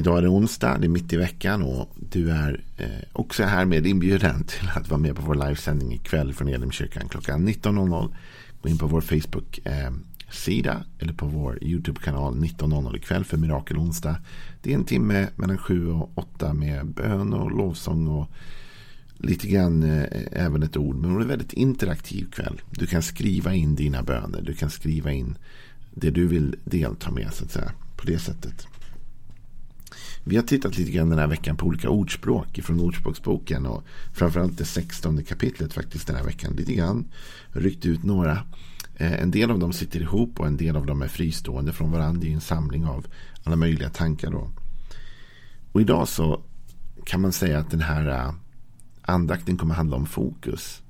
Idag är det onsdag, det är mitt i veckan och du är eh, också här med inbjuden till att vara med på vår livesändning ikväll från Elimkyrkan klockan 19.00. Gå in på vår Facebook-sida eh, eller på vår YouTube-kanal 19.00 ikväll för Mirakelonsdag. Det är en timme mellan 7 och 8 med bön och lovsång och lite grann eh, även ett ord. Men det är en väldigt interaktiv kväll. Du kan skriva in dina böner. Du kan skriva in det du vill delta med så att säga. På det sättet. Vi har tittat lite grann den här veckan på olika ordspråk från Ordspråksboken och framförallt det sextonde kapitlet faktiskt den här veckan. Lite grann ryckt ut några. Eh, en del av dem sitter ihop och en del av dem är fristående från varandra. Det är en samling av alla möjliga tankar. Då. Och idag så kan man säga att den här eh, andakten kommer handla om fokus.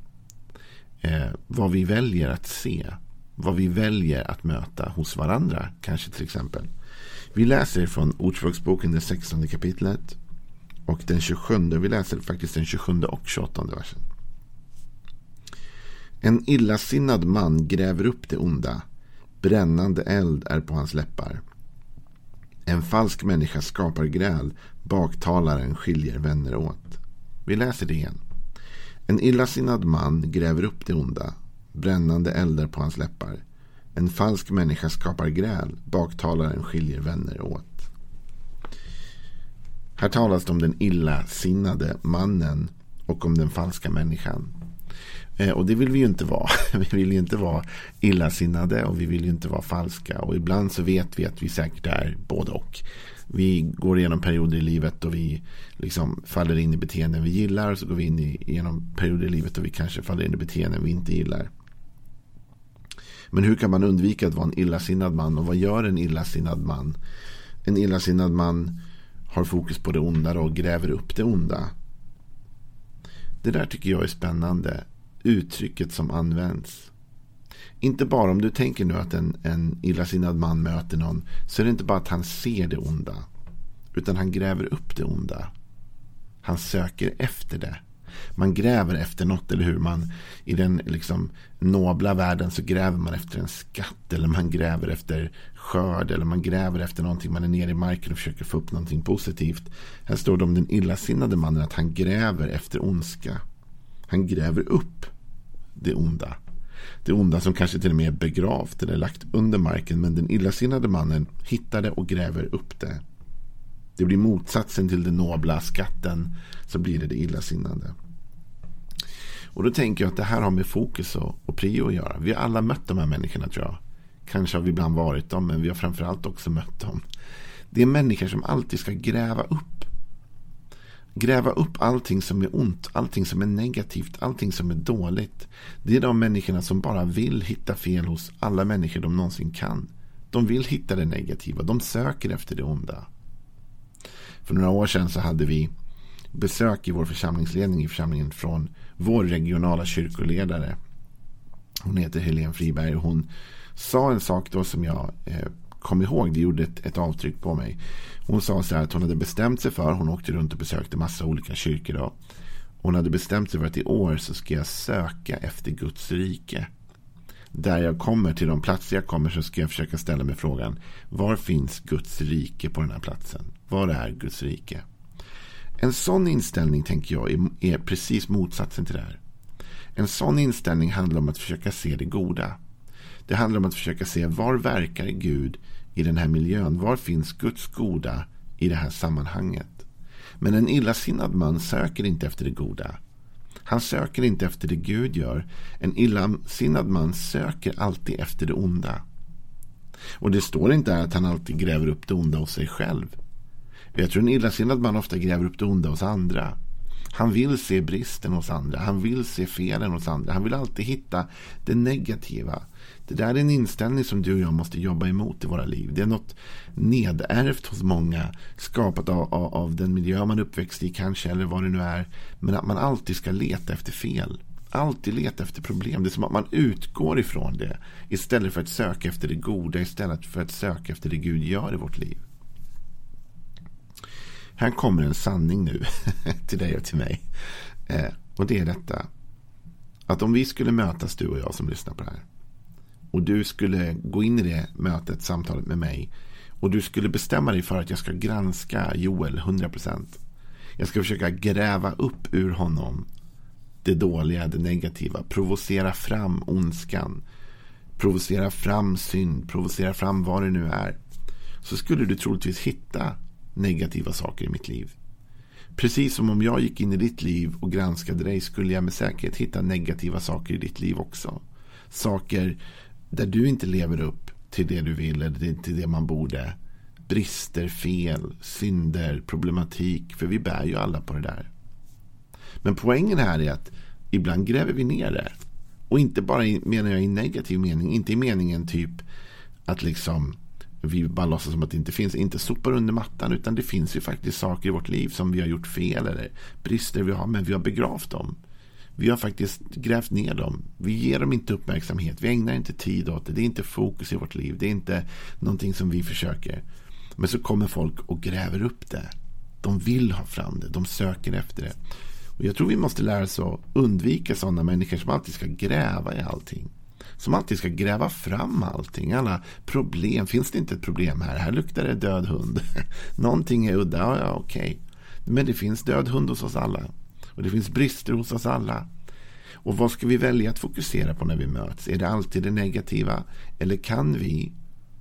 Eh, vad vi väljer att se. Vad vi väljer att möta hos varandra. Kanske till exempel. Vi läser från Ordspråksboken det 16 kapitlet. Och den 27, vi läser faktiskt den 27 och 28 versen. En illasinnad man gräver upp det onda. Brännande eld är på hans läppar. En falsk människa skapar gräl. Baktalaren skiljer vänner åt. Vi läser det igen. En illasinnad man gräver upp det onda. Brännande eld är på hans läppar. En falsk människa skapar gräl. Baktalaren skiljer vänner åt. Här talas det om den illasinnade mannen och om den falska människan. Eh, och det vill vi ju inte vara. Vi vill ju inte vara illasinnade och vi vill ju inte vara falska. Och ibland så vet vi att vi säkert är både och. Vi går igenom perioder i livet då vi liksom faller in i beteenden vi gillar. Och så går vi in igenom perioder i livet då vi kanske faller in i beteenden vi inte gillar. Men hur kan man undvika att vara en illasinnad man? Och vad gör en illasinnad man? En illasinnad man har fokus på det onda och gräver upp det onda. Det där tycker jag är spännande. Uttrycket som används. Inte bara om du tänker nu att en, en illasinnad man möter någon. Så är det inte bara att han ser det onda. Utan han gräver upp det onda. Han söker efter det. Man gräver efter något, eller hur? Man, I den liksom, nobla världen så gräver man efter en skatt. Eller man gräver efter skörd. Eller man gräver efter någonting. Man är nere i marken och försöker få upp någonting positivt. Här står det om den illasinnade mannen att han gräver efter ondska. Han gräver upp det onda. Det onda som kanske till och med är begravt eller lagt under marken. Men den illasinnade mannen hittar det och gräver upp det. Det blir motsatsen till den nobla skatten. Så blir det det illasinnade. Och då tänker jag att det här har med fokus och, och prio att göra. Vi har alla mött de här människorna tror jag. Kanske har vi ibland varit dem, men vi har framförallt också mött dem. Det är människor som alltid ska gräva upp. Gräva upp allting som är ont, allting som är negativt, allting som är dåligt. Det är de människorna som bara vill hitta fel hos alla människor de någonsin kan. De vill hitta det negativa, de söker efter det onda. För några år sedan så hade vi besök i vår församlingsledning i församlingen från vår regionala kyrkoledare. Hon heter Helene Friberg och hon sa en sak då som jag eh, kom ihåg. Det gjorde ett, ett, avtryck på mig. Hon sa så här att hon hade bestämt sig för. Hon åkte runt och besökte massa olika kyrkor. Då. Hon hade bestämt sig för att i år så ska jag söka efter Guds rike. Där jag kommer till de platser jag kommer så ska jag försöka ställa mig frågan. Var finns Guds rike på den här platsen? Var är Guds rike? En sån inställning tänker jag är, är precis motsatsen till det här. En sån inställning handlar om att försöka se det goda. Det handlar om att försöka se var verkar Gud i den här miljön? Var finns Guds goda i det här sammanhanget? Men en illasinnad man söker inte efter det goda. Han söker inte efter det Gud gör. En illasinnad man söker alltid efter det onda. Och det står inte att han alltid gräver upp det onda hos sig själv. Jag tror en illasinnad man ofta gräver upp det onda hos andra. Han vill se bristen hos andra. Han vill se felen hos andra. Han vill alltid hitta det negativa. Det där är en inställning som du och jag måste jobba emot i våra liv. Det är något nedärvt hos många. Skapat av, av, av den miljö man uppväxt i kanske. Eller vad det nu är. Men att man alltid ska leta efter fel. Alltid leta efter problem. Det är som att man utgår ifrån det. Istället för att söka efter det goda. Istället för att söka efter det Gud gör i vårt liv. Här kommer en sanning nu till dig och till mig. Eh, och det är detta. Att om vi skulle mötas du och jag som lyssnar på det här. Och du skulle gå in i det mötet, samtalet med mig. Och du skulle bestämma dig för att jag ska granska Joel 100%. Jag ska försöka gräva upp ur honom det dåliga, det negativa. Provocera fram ondskan. Provocera fram synd. Provocera fram vad det nu är. Så skulle du troligtvis hitta negativa saker i mitt liv. Precis som om jag gick in i ditt liv och granskade dig skulle jag med säkerhet hitta negativa saker i ditt liv också. Saker där du inte lever upp till det du vill eller till det man borde. Brister, fel, synder, problematik. För vi bär ju alla på det där. Men poängen här är att ibland gräver vi ner det. Och inte bara i, menar jag i negativ mening. Inte i meningen typ att liksom vi bara låtsas som att det inte finns. Inte sopar under mattan. Utan det finns ju faktiskt saker i vårt liv som vi har gjort fel. Eller brister vi har. Men vi har begravt dem. Vi har faktiskt grävt ner dem. Vi ger dem inte uppmärksamhet. Vi ägnar inte tid åt det. Det är inte fokus i vårt liv. Det är inte någonting som vi försöker. Men så kommer folk och gräver upp det. De vill ha fram det. De söker efter det. Och jag tror vi måste lära oss att undvika sådana människor som alltid ska gräva i allting. Som alltid ska gräva fram allting. Alla problem. Finns det inte ett problem här? Här luktar det död hund. Någonting är udda. Ja, ja, okej. Men det finns död hund hos oss alla. Och det finns brister hos oss alla. Och vad ska vi välja att fokusera på när vi möts? Är det alltid det negativa? Eller kan vi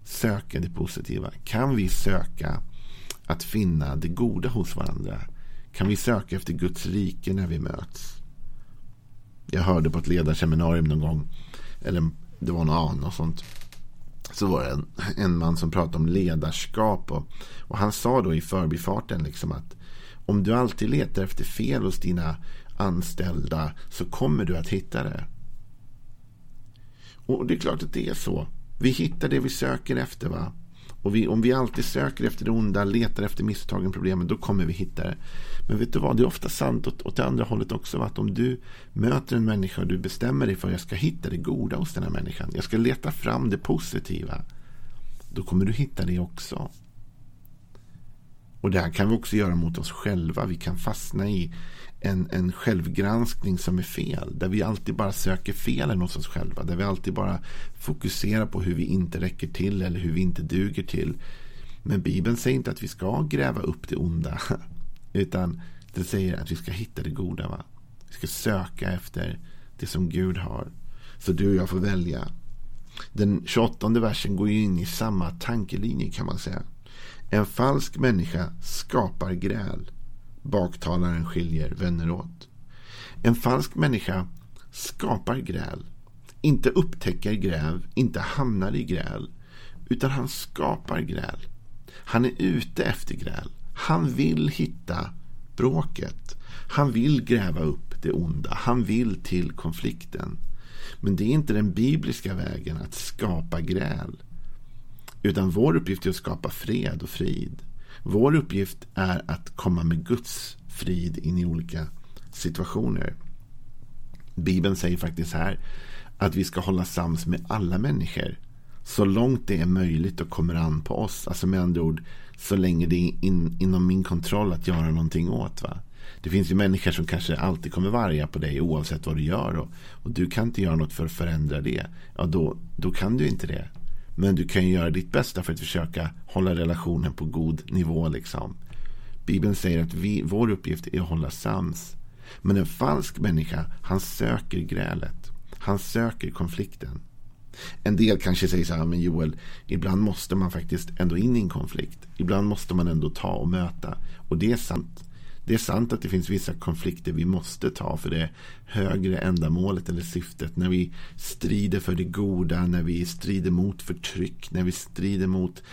söka det positiva? Kan vi söka att finna det goda hos varandra? Kan vi söka efter Guds rike när vi möts? Jag hörde på ett ledarseminarium någon gång eller det var något annat sånt. Så var det en, en man som pratade om ledarskap. Och, och han sa då i förbifarten liksom att om du alltid letar efter fel hos dina anställda så kommer du att hitta det. Och det är klart att det är så. Vi hittar det vi söker efter. va? Och vi, om vi alltid söker efter det onda, letar efter misstagen, problemen, då kommer vi hitta det. Men vet du vad, det är ofta sant åt, åt det andra hållet också. Att om du möter en människa och du bestämmer dig för att jag ska hitta det goda hos den här människan. Jag ska leta fram det positiva. Då kommer du hitta det också. Och det här kan vi också göra mot oss själva. Vi kan fastna i en, en självgranskning som är fel. Där vi alltid bara söker felen hos oss själva. Där vi alltid bara fokuserar på hur vi inte räcker till eller hur vi inte duger till. Men Bibeln säger inte att vi ska gräva upp det onda. Utan den säger att vi ska hitta det goda. Va? Vi ska söka efter det som Gud har. Så du och jag får välja. Den 28 versen går ju in i samma tankelinje kan man säga. En falsk människa skapar gräl. Baktalaren skiljer vänner åt. En falsk människa skapar gräl. Inte upptäcker gräl, inte hamnar i gräl. Utan han skapar gräl. Han är ute efter gräl. Han vill hitta bråket. Han vill gräva upp det onda. Han vill till konflikten. Men det är inte den bibliska vägen att skapa gräl. Utan vår uppgift är att skapa fred och frid. Vår uppgift är att komma med Guds frid in i olika situationer. Bibeln säger faktiskt här att vi ska hålla sams med alla människor. Så långt det är möjligt och kommer an på oss. Alltså med andra ord, så länge det är in, inom min kontroll att göra någonting åt. Va? Det finns ju människor som kanske alltid kommer varga på dig oavsett vad du gör. Och, och du kan inte göra något för att förändra det. Ja, då, då kan du inte det. Men du kan göra ditt bästa för att försöka hålla relationen på god nivå. Liksom. Bibeln säger att vi, vår uppgift är att hålla sams. Men en falsk människa, han söker grälet. Han söker konflikten. En del kanske säger så här, men Joel, ibland måste man faktiskt ändå in i en konflikt. Ibland måste man ändå ta och möta. Och det är sant. Det är sant att det finns vissa konflikter vi måste ta för det högre ändamålet eller syftet. När vi strider för det goda, när vi strider mot förtryck, när vi strider mot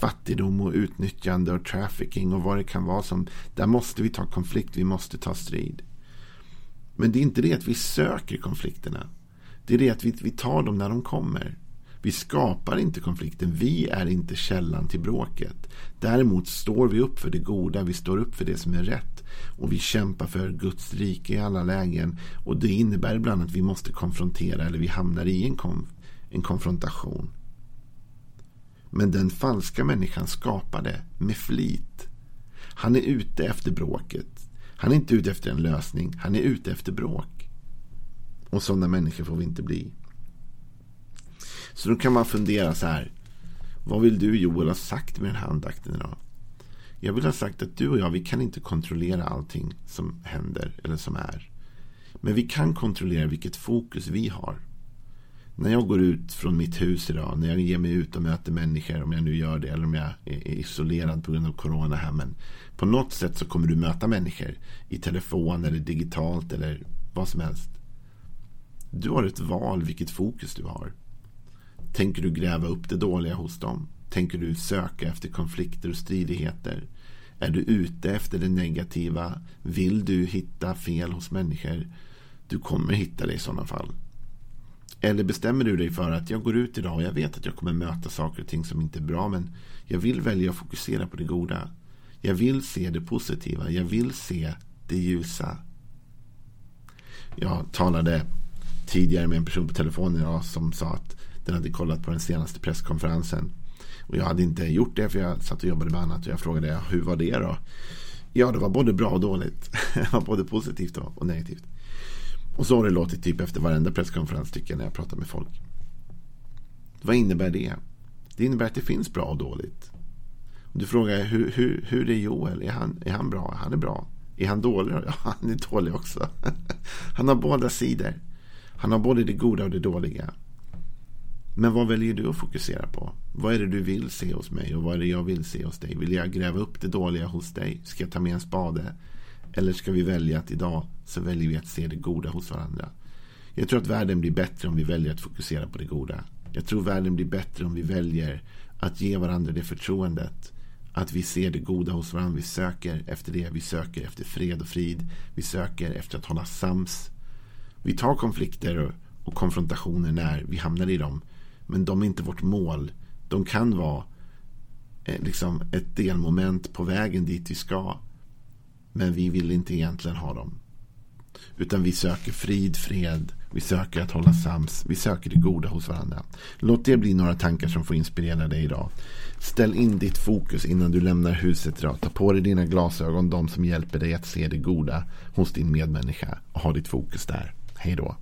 fattigdom och utnyttjande och trafficking och vad det kan vara. som Där måste vi ta konflikt, vi måste ta strid. Men det är inte det att vi söker konflikterna. Det är det att vi, vi tar dem när de kommer. Vi skapar inte konflikten. Vi är inte källan till bråket. Däremot står vi upp för det goda. Vi står upp för det som är rätt. Och vi kämpar för Guds rike i alla lägen. Och det innebär ibland att vi måste konfrontera eller vi hamnar i en, konf en konfrontation. Men den falska människan skapar det med flit. Han är ute efter bråket. Han är inte ute efter en lösning. Han är ute efter bråk. Och sådana människor får vi inte bli. Så då kan man fundera så här. Vad vill du Joel ha sagt med den här andakten idag? Jag vill ha sagt att du och jag, vi kan inte kontrollera allting som händer eller som är. Men vi kan kontrollera vilket fokus vi har. När jag går ut från mitt hus idag, när jag ger mig ut och möter människor, om jag nu gör det, eller om jag är isolerad på grund av corona här. Men på något sätt så kommer du möta människor i telefon eller digitalt eller vad som helst. Du har ett val vilket fokus du har. Tänker du gräva upp det dåliga hos dem? Tänker du söka efter konflikter och stridigheter? Är du ute efter det negativa? Vill du hitta fel hos människor? Du kommer hitta det i sådana fall. Eller bestämmer du dig för att jag går ut idag och jag vet att jag kommer möta saker och ting som inte är bra men jag vill välja att fokusera på det goda. Jag vill se det positiva. Jag vill se det ljusa. Jag talade tidigare med en person på telefonen idag som sa att den hade kollat på den senaste presskonferensen. Och jag hade inte gjort det för jag satt och jobbade med annat. Och jag frågade hur var det då? Ja, det var både bra och dåligt. det var både positivt och negativt. Och så har det låtit typ efter varenda presskonferens tycker jag när jag pratar med folk. Vad innebär det? Det innebär att det finns bra och dåligt. Du frågar hur, hur, hur är Joel? Är han, är han bra? Han är bra. Är han dålig? Ja, han är dålig också. han har båda sidor. Han har både det goda och det dåliga. Men vad väljer du att fokusera på? Vad är det du vill se hos mig och vad är det jag vill se hos dig? Vill jag gräva upp det dåliga hos dig? Ska jag ta med en spade? Eller ska vi välja att idag så väljer vi att se det goda hos varandra? Jag tror att världen blir bättre om vi väljer att fokusera på det goda. Jag tror världen blir bättre om vi väljer att ge varandra det förtroendet. Att vi ser det goda hos varandra. Vi söker efter det. Vi söker efter fred och frid. Vi söker efter att hålla sams. Vi tar konflikter och konfrontationer när vi hamnar i dem. Men de är inte vårt mål. De kan vara eh, liksom ett delmoment på vägen dit vi ska. Men vi vill inte egentligen ha dem. Utan vi söker frid, fred. Vi söker att hålla sams. Vi söker det goda hos varandra. Låt det bli några tankar som får inspirera dig idag. Ställ in ditt fokus innan du lämnar huset idag. Ta på dig dina glasögon. De som hjälper dig att se det goda hos din medmänniska. Och ha ditt fokus där. Hej då.